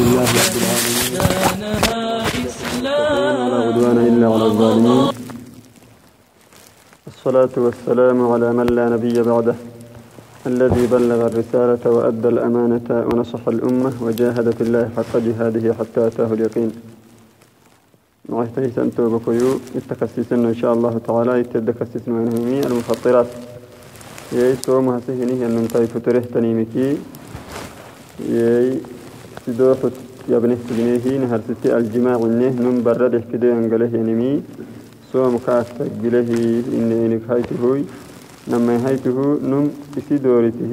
لله رب العالمين ولا عدوان إلا على الظالمين الصلاة والسلام على من لا نبي بعده الذي بلغ الرسالة وأدى الأمانة ونصح الأمة وجاهد في الله حق جهاده حتى أتاه اليقين. معيته سنتو بكيو اتكسسن إن شاء الله تعالى يتدكسسن ونهمي المفطرات. يي سوم هسهني أن ننتهي فتره تنيمكي يي سدوحت يبنه تجنيه نهر ستي الجماع إنه نم برد احتدي أنقله ينمي سوم كاتك قله إن إنك هايتهوي نما هايته نم إسي دورته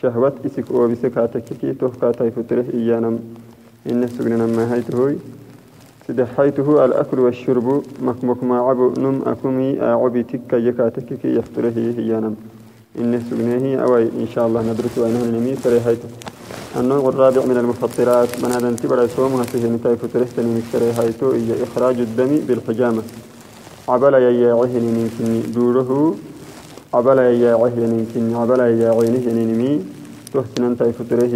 شهوت إسك أو بسكاتك كي توفكاتي فتره إيانم إن سجن نما هايتهوي سدحيته الأكل والشرب مكمك ما عبو نم أكمي أعبي تكا يكاتك كي يفتره هيانم إن سجنه أوي إن شاء الله ندرس وأنه نمي فريحيته النوع الرابع من المفطرات من هذا انتبر سومها فيه نتاي فترهتني مكتريهايتو إيا إخراج الدم بالحجامة. عبلا يياعهن منكني دوره عبلا يياعهن منكني عبلا يياعينه نمي تحسن انتاي فتره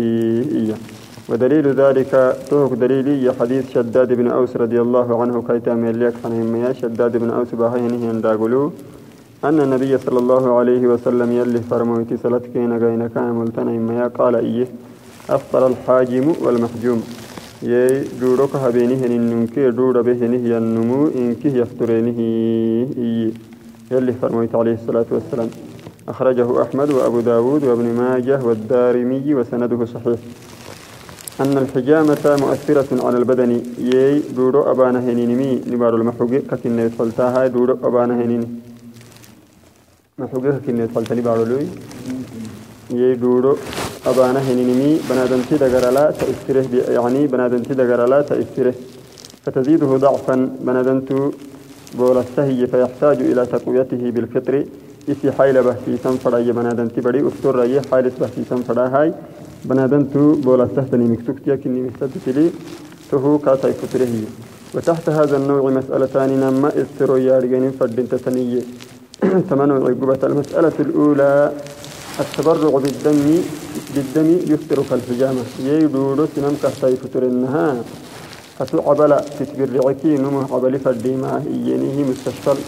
إيا ودليل ذلك توك دليلي يا حديث شداد بن أوس رضي الله عنه كيتا مليك حنهم يا شداد بن أوس باهينه ينداغلو أن النبي صلى الله عليه وسلم يلي فرموتي سلتكين غين كامل ما قال إيه؟ أفطر الحاجم والمحجوم. يي دورك هبينه إنك دور بهنه ينمو إنك يفطرينه إيه يلي فرموت عليه الصلاة والسلام. أخرجه أحمد وأبو داود وابن ماجه والدارمي وسنده صحيح. أن الحجامة مؤثرة على البدن. يي دورو أبانا هنينمي نبار المحوق ككن يدخلتها دورو أبانا هنين محوق ككن يدخلتني بارو لوي. يي دورو. أبانا هنينمي بنادنتي دقرلا تأثره يعني بنادنتي دقرلا تأثره فتزيده ضعفا. بنادنتو بولستهي فيحتاج إلى تقويته بالفطر. إسي حيل بحثي سنفر أي بنادنتي بدي أفتر أي حالس بحثي سنفر هاي بنادنتو بولستهتني مكتوكتيا كني مستدتلي. تهو كاتاي فتره وتحت هذا النوع مسألتان نما استرو يارجين فردين تتنية ثمن عقبة المسألة الأولى. التبرع بالدم بالدم يفتر كالحجامة يدورو سنم كهتاي فتر النها فتو عبلا تتبرعكي نمو عبل فرديما إينيه مستشفل.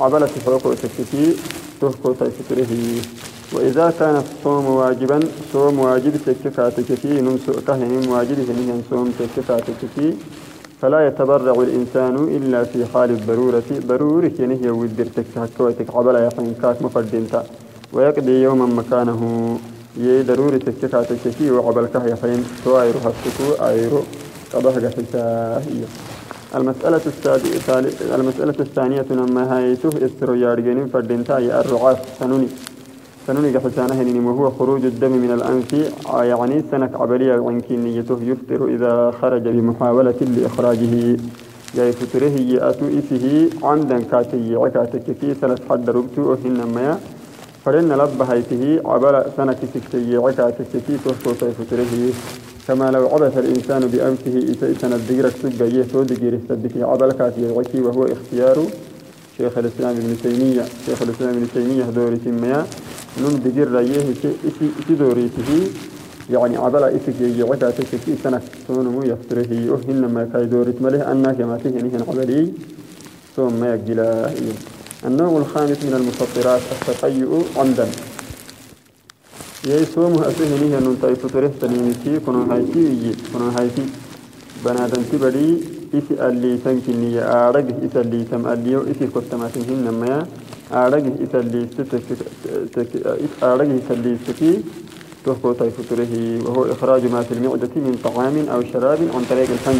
عبلا تفوق وتكتي. تهكو تاي فتره وإذا كان الصوم واجبا صوم واجب تكفاتكتي نمسو كهن واجب هنيا صوم تكفاتكتي فلا يتبرع الإنسان إلا في حال الضرورة. ضرورة ينهي ودر تكهكوتك عبلا يحن كاك مفردينتا. ويقضي يوما مكانه. يي ضروري تكفاتكتي وعبل كهيا فين توائر هفتكو أيرو قضاها قفلتاهية المسألة الثالثة المسألة الثانية لما هايته استرو يارجين فردينتا الرعاف سنوني. سنوني قحسانه وهو خروج الدم من الأنف. يعني سنك عبلية عنكي نيته يفطر إذا خرج بمحاولة لإخراجه. جاي فتره يأتو إسه عمدا كاتي عكاتك في سنة حد ربتو أهن ما فرن لبهيته عبل سنك سكتي عكاتك في تحكو فتره كما لو عبث الإنسان بأنفه إذا سنة دقيرك سبقيه تودقير استدك عبل كاتي عكي وهو اختيار شيخ الإسلام ابن تيمية. شيخ الإسلام ابن تيمية دوري تيمية نم دجر رأيه إسي إسي دوريته يعني عبلا إسك يجي عتا تكفي سنة سونمو يفتره. أهن ما كاي دوريت مله أنا كما تهني هن عبلي ثم ما يجلا النوع الخامس من المفطرات التقيؤ عمدا. يسوم أسهني هن طيب فتره تنيمتي كنون هايتي كنون هايتي بنادم تبدي إسي اللي تنكني أعرق إسي اللي تم اللي إسي كتماتهم نما أعرق إسي اللي أعرق إسي اللي سكي تحكو طيف تره وهو إخراج ما في المعدة من طعام أو شراب عن طريق الفم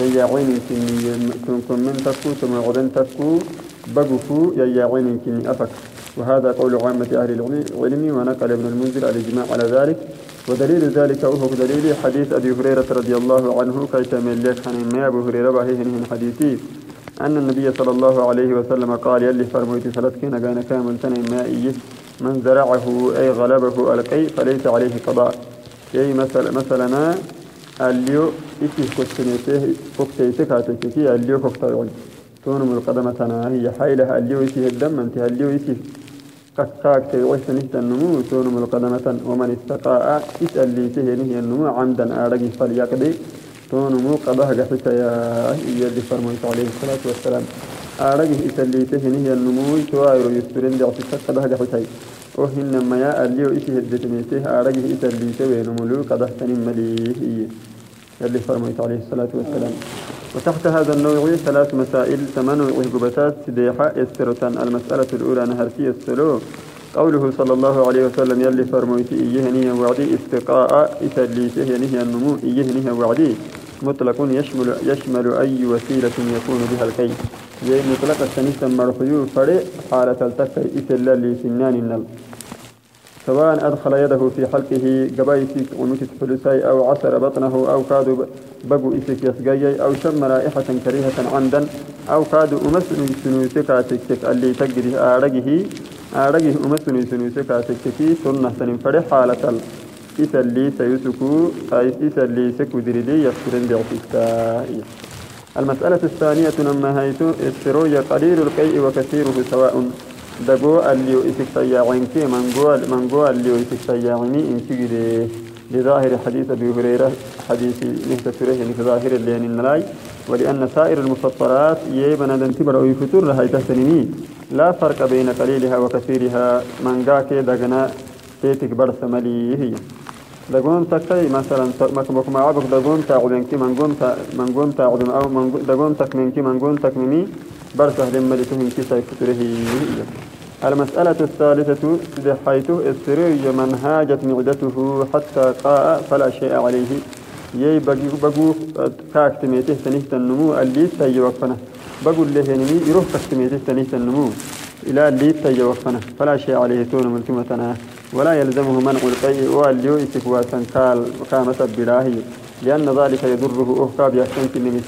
يجاعين كني كن من تفكو ثم عدن تفكو بقفو يجاعين كني أفك. وهذا قول عامة أهل العلم ونقل ابن المنذر الإجماع على ذلك. ودليل ذلك وهو دليل حديث أبي هريرة رضي الله عنه كي تملك عن ما أبو هريرة باهيه حديثي. أن النبي صلى الله عليه وسلم قال يلي فرموتي فلتكين كان كامل سنة مائي. من زرعه أي غلبه ألقي فليس عليه قضاء. أي مثلا مثلا أليو إسيه كتنيته كتيتك هاتكتي أليو كتايون تونم القدمة هي حيلها اليو إسيه الدم أنت اليو إسيه كاكتي ويسنه النمو. تونم القدمة ومن استقاء اسأل لي تهنه النمو. عمدا آرقي فليقضي. تونم قضاه قحك يا يلي فرميت عليه الصلاة والسلام. آرقي اسأل لي تهنه النمو. توائر يسترين دعسي قضاه قحك وهن ما يا اللي إيش هدت ميته آرقي اسأل لي توين ملو قضاه تنم يلي فرميت عليه الصلاة والسلام. وتحت هذا النوع ثلاث مسائل ثمان وهجبتات سديحة استرتان المسألة الأولى نهرتي السلو قوله صلى الله عليه وسلم يلي فرمويتي إيهني وعدي استقاء إتليته ينهي النمو إيهني وعدي. مطلق يشمل يشمل أي وسيلة يكون بها الكي. يي مطلق السنيس مرحيو فري حالة التكي إتلا لسنان النل. سواء أدخل يده في حلقه قبايتك ونتت حلساي أو عسر بطنه أو كاد بقو إسك يسقاي أو شم رائحة كريهة عمدا أو كاد أمسن سنوسكا تكتك اللي تجري آرقه. آرقه أمسن سنوسكا تكتكي سنة سنفر حالة إسلي سيسكو إسلي سكو دريدي يفترن بعتكتائي المسألة الثانية نما هيتو السروية قليل القيء وكثيره سواء. دقو اللي يسك سياعينك منقو منقو اللي يسك سياعيني إنك لظاهر حديث أبي هريرة حديث نهت سره في ظاهر اللين النلاي ولأن سائر المفطرات يبنى دنتبر أو يفتر لها تهتنمي لا فرق بين قليلها وكثيرها من قاك دقنا تيتك برس مليه دقون تكي مثلا مكمك ما عبك دقون تعودنك من قوم من قوم تعودن أو من دقون تكمنك من قوم تكمني برسه لملتهم كيسا كتره المسألة الثالثة حيث السري من هاجت معدته حتى قاء فلا شيء عليه. يي بقو بقو كاك تميته تنهت النمو اللي تيوفنا بقول له نمي يروح كاك تميته تنهت النمو. إلى اللي تيوفنا فلا شيء عليه تون ملتمتنا ولا يلزمه منع القيء واللي يسك وسنكال وكامة براهي لأن ذلك يضره أهكاب يحسن كل من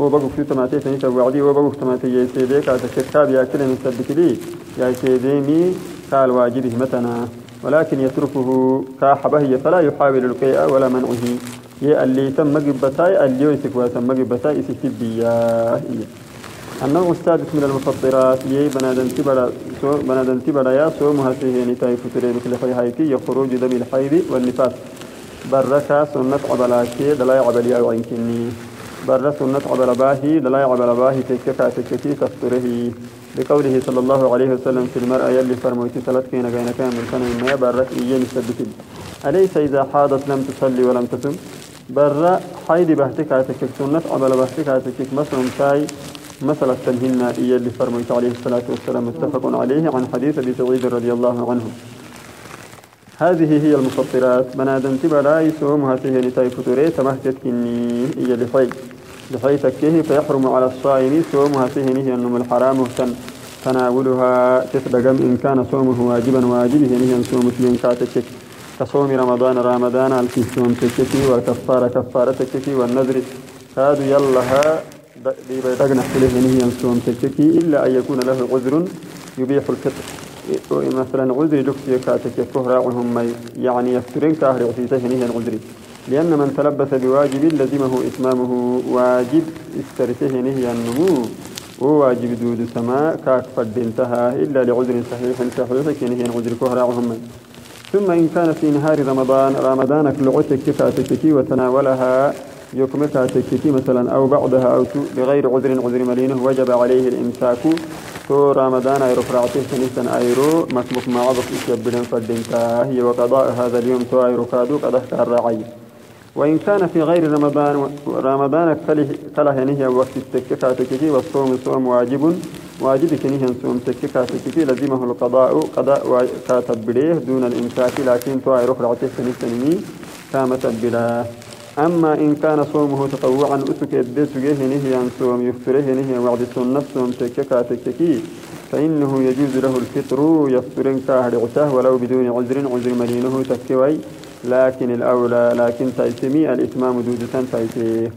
سبك وبقوا في تماتي سنيت وعدي وبقوا تماتي يسيدي كاد كتاب يأكل من يا سيديمي قال واجبه متنا ولكن يتركه كاحبه فلا يحاول القيء ولا منعه. يا اللي تم مجبتاي اللي يسك وتم مجبتاي يسكبيا النوع السادس من المفطرات يي بنادن تبرا سو بنادن تبرا يا سو مهسيه نتاي فتري بكل هايكي يخرج دم الحيض والنفاس. بركة سنة عبلاكي دلاي عبلي أو برة سنة عبل باهي دلاي عبل باهي تككا تككي تستره بقوله صلى الله عليه وسلم في المرأة يلي فرموتي ثلاث كينا كان كامل سنة ما برة إيان سبتل أليس إذا حاضت لم تصلي ولم تصم؟ برة حيد بهتك تكك سنة عبل بهتك تكك مثلا شاي مثل التنهن يلي فرموتي عليه الصلاة والسلام متفق عليه عن حديث أبي سعيد رضي الله عنه. هذه هي المفطرات. بنادم تبراي سوم هاته نتاي فتوري تمهتت كني إيا لحي لحي تكيه فيحرم على الصائم سوم هاته نهي النم الحرام تن تناولها تفدقم إن كان صومه واجبا واجبه نهي صوم سلين كاتشك. كصوم رمضان رمضان الكي صوم تككي والكفارة كفارة تككي والنذر. هذا يلها بيدقنا حليه نهي صوم تككي إلا أن يكون له عذر يبيح الفطر. مثلا عذري لكسي كاتك كهراعهم يعني يفترين كاهر عسيته نهي عذري لأن من تلبس بواجب لزمه إتمامه واجب استرته نهي النمو وواجب دود سماء كاك فد انتهى إلا لعذر صحيح صحيح نهي عذري كهراعهم ثم إن كان في نهار رمضان رمضان كلعتك كاتك وتناولها يكمك تكتي مثلا أو بعدها أو بغير عذر عذر ملينه وجب عليه الإمساك. تو رمضان أيرو فرعته سنسن أيرو مسموك ما عضف إشبلن فردنتا هي وقضاء هذا اليوم تو أيرو كادو قضاء كالرعي. وإن كان في غير رمضان رمضان كله نهي وقت التككة تككي والصوم صوم واجب واجب كنيه صوم تككة تككي لزمه القضاء قضاء كاتب دون الإمساك لكن تو أيرو فرعته سنسن كامت بلا. أما إن كان صومه تطوعا أسك الدسجه نهي عن صوم يفطره نهي وعد السنة صوم تككا تككي فإنه يجوز له الفطر يفطر كاهر عتاه ولو بدون عذر عذر مدينه تكوي. لكن الأولى لكن تأتمي الإتمام دود تأتي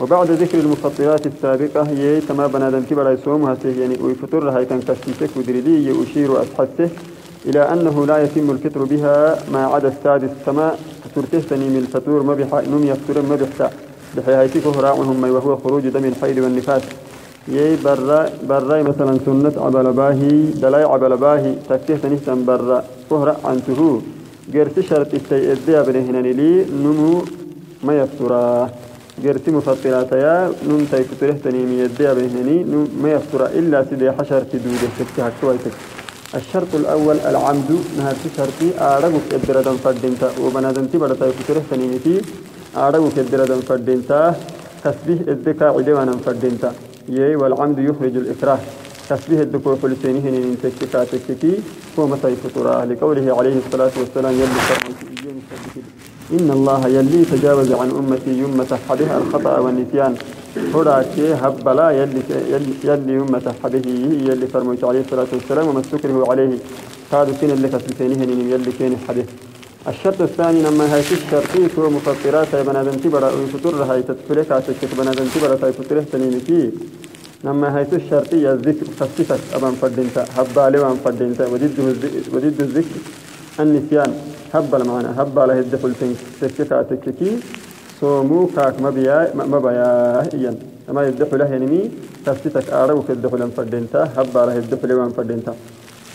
وبعد ذكر المفطرات السابقة هي تما بنادم كبر يصومها يعني ويفطر هاي كان كشتيك ودريدي يشير أسحته إلى أنه لا يتم الفطر بها ما عدا السادس السماء ترتهتني من الفطور ما بح نم يفطر ما بحتا. بحياتك هراعهم وهو خروج دم الحيض والنفاس. يي برا برا مثلا سنة عبل باهي دلاي عبل باهي تكيه تنهتم برا. كهرة عنته قرت شرط السيئة بنهنا لي نمو ما يفترى قرت مفطرات يا نم تيفتره تنيمي يدي بنهني ما يفترى إلا سيدي حشر تدوده تكتها كويتك. الشرط الأول العمد. نهار شرطي. أعرقك إدرة فردنتا وبنادنتي بدأت يفتره تنيمتي أعرقك إدرة فردنتا تسبيح الذكاء عدوانا فردنتا يي والعمد يخرج الإكراه. تسبيح الدكو فلسينه من تككا تككي هو متى فتراه لقوله عليه الصلاة والسلام يلي إن الله يلي تجاوز عن أمتي يمة حده الخطأ والنسيان. هراك هبلا يلي يلي يمة حده يلي فرموت عليه الصلاة والسلام وما استكره عليه. قالوا كين اللي كسلسينه يلي كين حده الشرط الثاني لما هاي الشرطي هو مفطرات بنادم تبرا ويفطر هاي على الشيخ بنادم تبرا هاي فتره تنينكي لما هاي الشرطية الذكر خصيصك أبان فردينتا هبا لوان فردينتا وضده وضد الذكر النسيان. هبا المعنى. هبا له الدخل تككا تككي صومو كاك مبيا مبيا إيان ما يدخل له ينمي خصيصك آروك الدخل فردينتا هبا الدخل لوان فردينتا.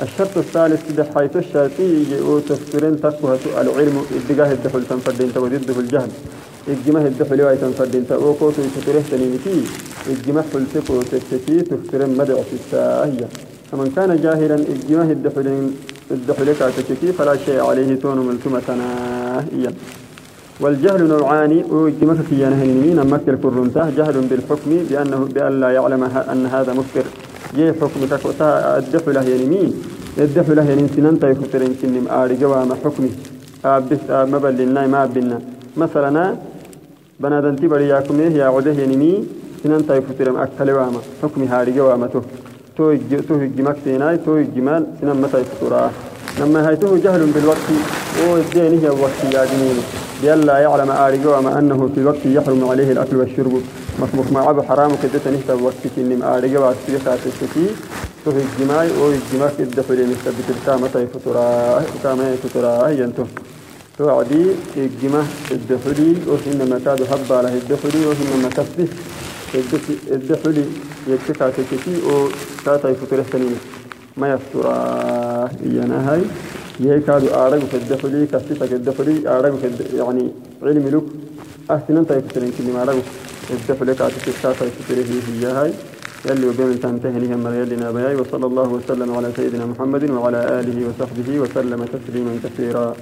الشرط الثالث كده حيث الشرطي وتفكرين تقوى العلم اتجاه الدخل تنفردين وضده الجهل. الجمه الدخل واي تنفردين وقوت تكره تنيمتي الجمه فلسف وتكتكي تفكرين مدع في الساهية فمن كان جاهلا الجمه الدخل الدخل كاتككي فلا شيء عليه تون ملتمة ناهيا والجهل نوعان وجمه في ينهنين مكر كرنته جهل بالحكم بأنه بأن لا يعلم أن هذا مفكر جي حكم تكوتا الدفع له ينمي. الدفع له ينمي سنن تيفترين كنم آري جوام حكمي. أبس ما بلنا ما بلنا مثلا بنادن تبري ياكم يا عده ينمي سنن تيفترين أكل واما حكمي هاري جوام تو. تو تو جمك سيناي تو جمال سنن متى يفترا لما هيته جهل بالوقت والدين هي الوقت يا جميل بألا يعلم آري جوام أنه في الوقت يحرم عليه الأكل والشرب. مخمخ ما عبو حرام كده تنهتا وقت كنم آرقا واسفيقا تشكي تهي الجماع أو الجماع كده فلي مثبت الكامة فترا كامة فترا ينتو توعدي الجماع الدخلي وإنما كاد حب على الدخلي وإنما كسبه الدخلي يكفيكا تشكي أو كاتا فترا سنين ما يفترا إيانا كادو آرقو في الدخلي كسبتك الدخلي آرقو في يعني علم لك أحسن أنت يفترين كل ما آرقو الدفلك عتكتاتا يفتره هي هاي يلي وبين تنتهي هم يلي نابياي وصلى الله وسلم على سيدنا محمد وعلى آله وصحبه وسلم تسليما كثيرا.